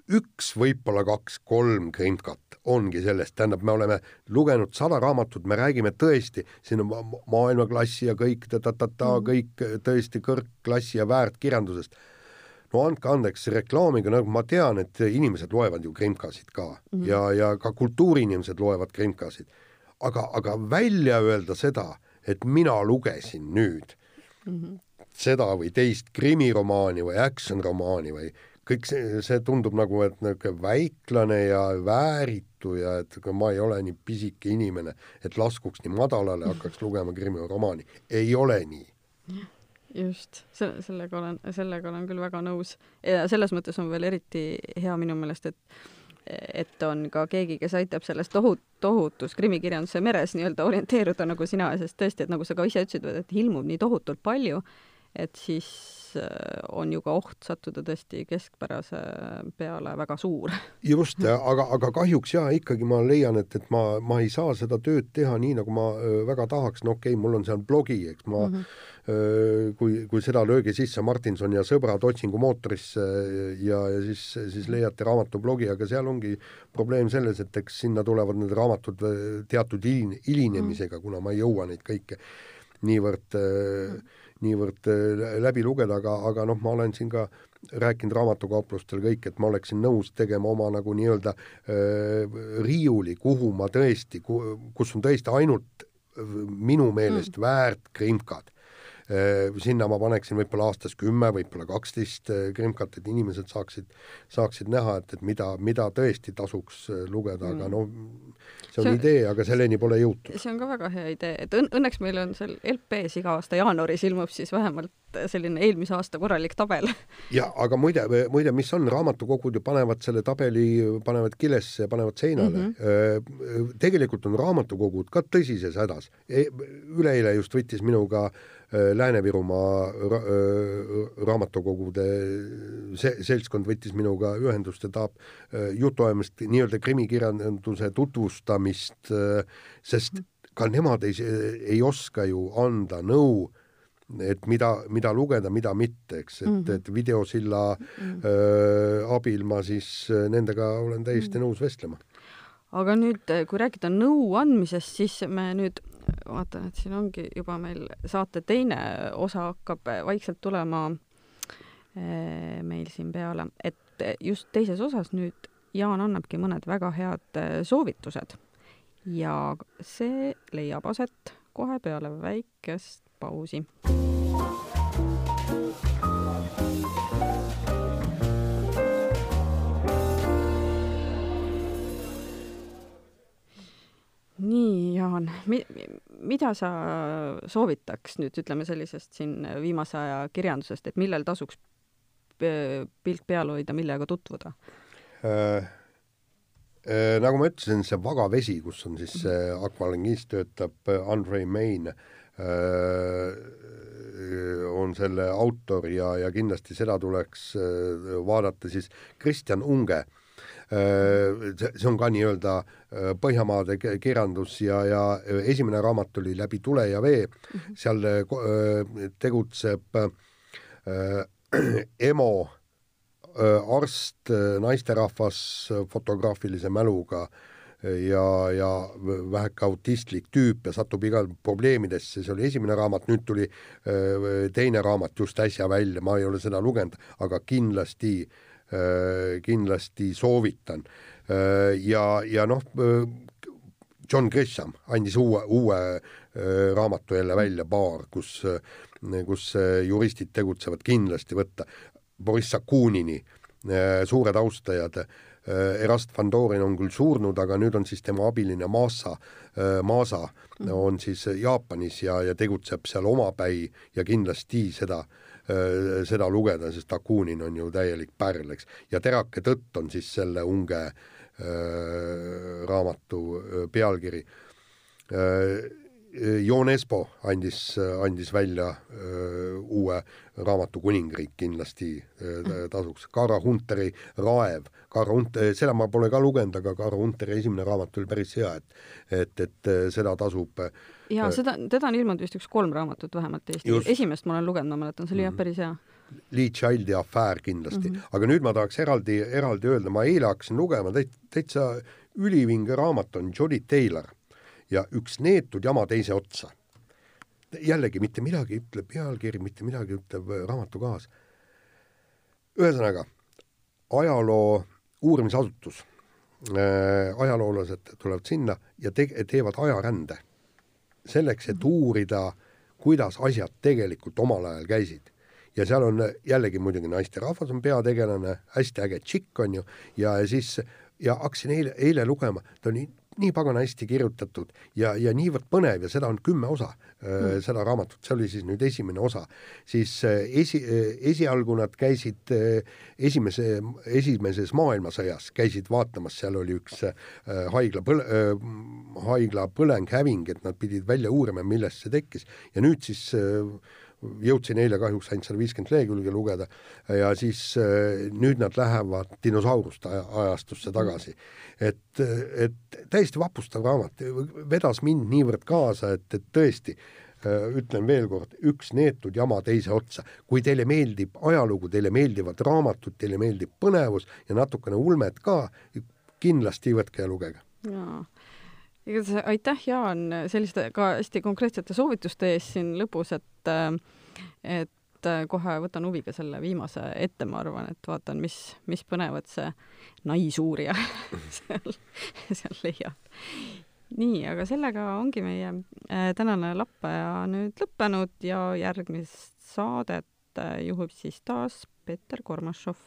üks, võib-olla kaks-kolm krimkat ongi sellest, tähendab, me oleme lugenud sada raamatut, me räägime tõesti, siin on maailmaklassi ja kõik ta-ta-ta-ta -hmm. kõik tõesti kõrgklassi ja väärtkirjandusest. no andke andeks, reklaamiga, nagu ma tean, et inimesed loevad ju krimkasid ka mm -hmm. ja, ja ka kultuuriinimesed loevad krimkasid aga, aga välja öelda seda, et mina lugesin nüüd mm -hmm. seda või teist krimiromaani või action-romaani või kõik see, see tundub nagu, et niisugune väiklane ja vääritu ja et ma ei ole nii pisike inimene, et laskuks nii madalale, hakkaks [LAUGHS] lugema krimiromaani. ei ole nii just, selle, sellega olen, sellega olen küll väga nõus. ja selles mõttes on veel eriti hea minu meelest, et et on ka keegi, kes aitab selles tohut-, tohutus krimikirjanduse meres nii-öelda orienteeruda nagu sina, sest tõesti, et nagu sa ka ise ütlesid, et ilmub nii tohutult palju, et siis äh, on ju ka oht sattuda tõesti keskpärase peale väga suur. [LAUGHS] just, aga, aga kahjuks jaa, ikkagi ma leian, et, et ma, ma ei saa seda tööd teha nii, nagu ma äh, väga tahaks, no okei okay,, mul on seal blogi, eks ma mm -hmm kui, kui seda lööge sisse Martinson ja sõbrad otsingumootorisse ja, ja siis, siis leiate raamatublogi, aga seal ongi probleem selles, et eks sinna tulevad need raamatud teatud hilin-, hilinemisega, kuna ma ei jõua neid kõike niivõrd mm., niivõrd läbi lugeda, aga, aga noh, ma olen siin ka rääkinud raamatukauplustele kõik, et ma oleksin nõus tegema oma nagu nii-öelda riiuli, kuhu ma tõesti, kus on tõesti ainult minu meelest mm. väärt krimkad Äh, sinna ma paneksin võib-olla aastas kümme, võib-olla kaksteist äh, krimkat, et inimesed saaksid, saaksid näha, et, et mida, mida tõesti tasuks äh, lugeda aga no see on see, idee, aga selleni pole jõutud. see on ka väga hea idee, et õn-, õnneks meil on seal LP-s iga aasta jaanuaris ilmub siis vähemalt selline eelmise aasta korralik tabel. [LAUGHS] ja aga muide, muide, mis on, raamatukogud ju panevad selle tabeli, panevad kilesse ja panevad seinale mm. -hmm. tegelikult on raamatukogud ka tõsises hädas e. üleeile just võttis minuga äh, Äh, Lääne-Virumaa ra äh, raamatukogude see seltskond võttis minuga ühendust ja tahab äh, jutuajamist, nii-öelda krimikirjanduse tutvustamist, sest ka nemad ei, ei oska ju anda nõu et mida, mida lugeda, mida mitte, eks, et mm, -hmm. et videosilla mm -hmm. äh, abil ma siis nendega olen täiesti mm -hmm. nõus vestlema. aga nüüd, kui rääkida nõu andmisest, siis me nüüd vaatan, et siin ongi juba meil saate teine osa hakkab vaikselt tulema meil siin peale, et just teises osas nüüd Jaan annabki mõned väga head soovitused ja see leiab aset kohe peale väikest pausi. Nii, Jaan, mi-, mida sa soovitaks nüüd, ütleme sellisest siin viimase aja kirjandusest, et millel tasuks pilk peal hoida, millega tutvuda äh,? Äh, nagu ma ütlesin, see Vaga vesi, kus on siis see akvalangist töötab äh, Andre Main, äh, on selle autor ja, ja kindlasti seda tuleks vaadata siis Kristjan Unge. See, see on ka nii-öelda Põhjamaade kirjandus ja, ja esimene raamat oli Läbi tule ja vee, seal tegutseb [CLEARS THROAT] EMO arst, naisterahvas fotograafilise mäluga ja, ja väheke autistlik tüüp ja satub igal probleemidesse, see oli esimene raamat, nüüd tuli teine raamat just äsja välja, ma ei ole seda lugenud, aga kindlasti, kindlasti soovitan. ja, ja noh, John Grisham andis uue, uue raamatu jälle välja, Baar, kus, kus juristid tegutsevad, kindlasti võtta. Boriss Akunini, äh, suured austajad, äh, Erast van Doren on küll surnud, aga nüüd on siis tema abiline Maasa, äh, Maasa mm. on siis Jaapanis ja, ja tegutseb seal omapäi ja kindlasti seda, seda lugeda, sest Akunin on ju täielik pärl, eks. ja Terake tõtt on siis selle Unge äh, raamatu pealkiri äh, Joon Espo andis, andis välja öö, uue raamatu Kuningriik kindlasti öö, tasuks. Kaara Hunteri Raev, Kaara Hunt-, seda ma pole ka lugenud, aga Kaara Hunteri esimene raamat oli päris hea, et et, et seda tasub jaa, seda, teda on ilmunud vist üks kolm raamatut vähemalt Eesti, esimest ma olen lugenud, ma mäletan, see oli jah, mhm. päris hea. Lee Childi afäär kindlasti mm, -hmm. aga nüüd ma tahaks eraldi, eraldi öelda, ma eile hakkasin lugema täit-, täitsa ülivinge raamat on Jody Taylor ja üks neetud jama teise otsa. jällegi mitte midagi ei ütle pealkiri, mitte midagi ütleb äh, raamatu kaas. ühesõnaga, ajaloo uurimisasutus äh,, ajaloolased tulevad sinna ja te-, teevad ajarände. selleks, et uurida, kuidas asjad tegelikult omal ajal käisid ja seal on jällegi muidugi naisterahvas on peategelane, hästi äge tšikk on ju, ja siis ja hakkasin eile, eile lugema, ta on nii pagana hästi kirjutatud ja, ja niivõrd põnev ja seda on kümme osa mm., seda raamatut, see oli siis nüüd esimene osa, siis äh, esi, äh, esialgu nad käisid esimese, esimeses maailmasõjas, käisid vaatamas, seal oli üks haigla põl-, haigla põlenghäving, et nad pidid välja uurima, millest see tekkis ja nüüd siis jõudsin eile kahjuks ainult sada viiskümmend lehekülge lugeda ja siis äh, nüüd nad lähevad dinosauruste ajastusse tagasi. et, et täiesti vapustav raamat, vedas mind niivõrd kaasa, et, et tõesti äh, ütlen veel kord, üks neetud jama teise otsa. kui teile meeldib ajalugu, teile meeldivad raamatud, teile meeldib põnevus ja natukene ulmet ka, kindlasti võtke ja lugege. jaa igatahes aitäh, Jaan, selliste ka hästi konkreetsete soovituste eest siin lõpus, et et kohe võtan huviga selle viimase ette, ma arvan, et vaatan, mis, mis põnevat see naisuurija [LAUGHS] seal, seal leiab. nii, aga sellega ongi meie äh, tänane lappaja nüüd lõppenud ja järgmist saadet äh, juhib siis taas Peeter Kormašov.